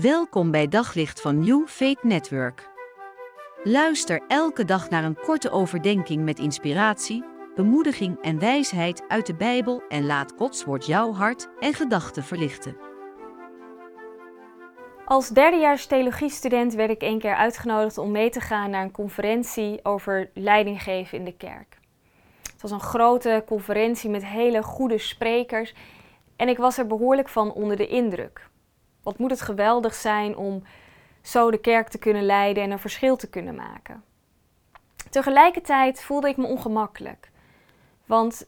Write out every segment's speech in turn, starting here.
Welkom bij Daglicht van New Faith Network. Luister elke dag naar een korte overdenking met inspiratie, bemoediging en wijsheid uit de Bijbel en laat Gods woord jouw hart en gedachten verlichten. Als derdejaars theologiestudent werd ik een keer uitgenodigd om mee te gaan naar een conferentie over leidinggeven in de kerk. Het was een grote conferentie met hele goede sprekers en ik was er behoorlijk van onder de indruk. Wat moet het geweldig zijn om zo de kerk te kunnen leiden en een verschil te kunnen maken. Tegelijkertijd voelde ik me ongemakkelijk, want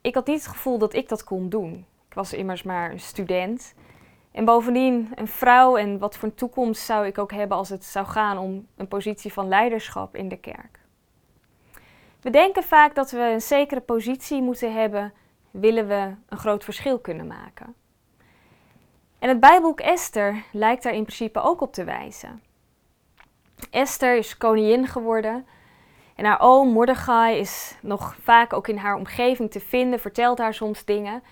ik had niet het gevoel dat ik dat kon doen. Ik was immers maar een student. En bovendien een vrouw en wat voor een toekomst zou ik ook hebben als het zou gaan om een positie van leiderschap in de kerk. We denken vaak dat we een zekere positie moeten hebben, willen we een groot verschil kunnen maken. En het Bijbelboek Esther lijkt daar in principe ook op te wijzen. Esther is koningin geworden en haar oom Mordechai is nog vaak ook in haar omgeving te vinden, vertelt haar soms dingen.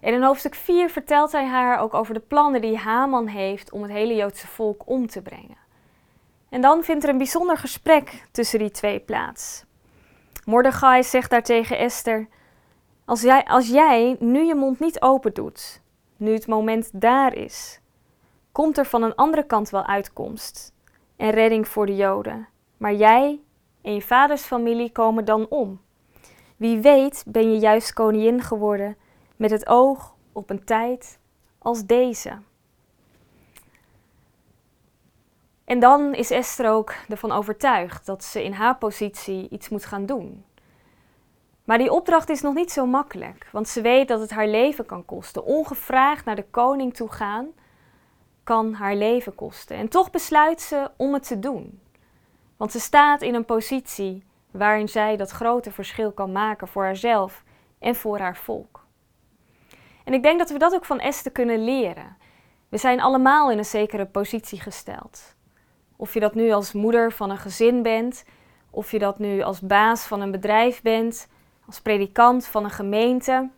En in hoofdstuk 4 vertelt hij haar ook over de plannen die Haman heeft om het hele Joodse volk om te brengen. En dan vindt er een bijzonder gesprek tussen die twee plaats. Mordechai zegt daar tegen Esther: als jij, als jij nu je mond niet open doet, nu het moment daar is, komt er van een andere kant wel uitkomst en redding voor de Joden. Maar jij en je vaders familie komen dan om. Wie weet ben je juist koningin geworden met het oog op een tijd als deze. En dan is Esther ook ervan overtuigd dat ze in haar positie iets moet gaan doen. Maar die opdracht is nog niet zo makkelijk, want ze weet dat het haar leven kan kosten. Ongevraagd naar de koning toe gaan kan haar leven kosten. En toch besluit ze om het te doen. Want ze staat in een positie waarin zij dat grote verschil kan maken voor haarzelf en voor haar volk. En ik denk dat we dat ook van Esther kunnen leren. We zijn allemaal in een zekere positie gesteld. Of je dat nu als moeder van een gezin bent, of je dat nu als baas van een bedrijf bent, als predikant van een gemeente,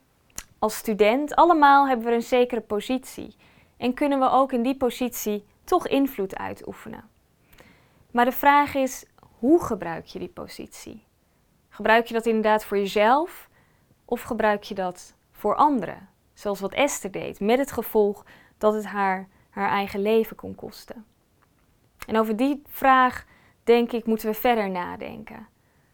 als student, allemaal hebben we een zekere positie. En kunnen we ook in die positie toch invloed uitoefenen. Maar de vraag is, hoe gebruik je die positie? Gebruik je dat inderdaad voor jezelf of gebruik je dat voor anderen? Zoals wat Esther deed, met het gevolg dat het haar haar eigen leven kon kosten. En over die vraag, denk ik, moeten we verder nadenken.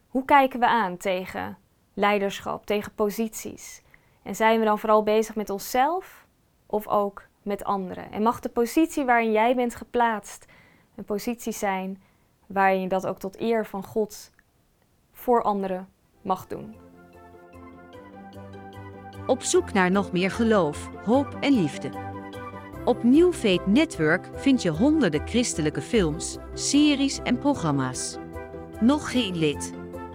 Hoe kijken we aan tegen leiderschap, tegen posities? En zijn we dan vooral bezig met onszelf of ook met anderen? En mag de positie waarin jij bent geplaatst een positie zijn waarin je dat ook tot eer van God voor anderen mag doen? Op zoek naar nog meer geloof, hoop en liefde. Op New Faith Network vind je honderden christelijke films, series en programma's. Nog geen lid?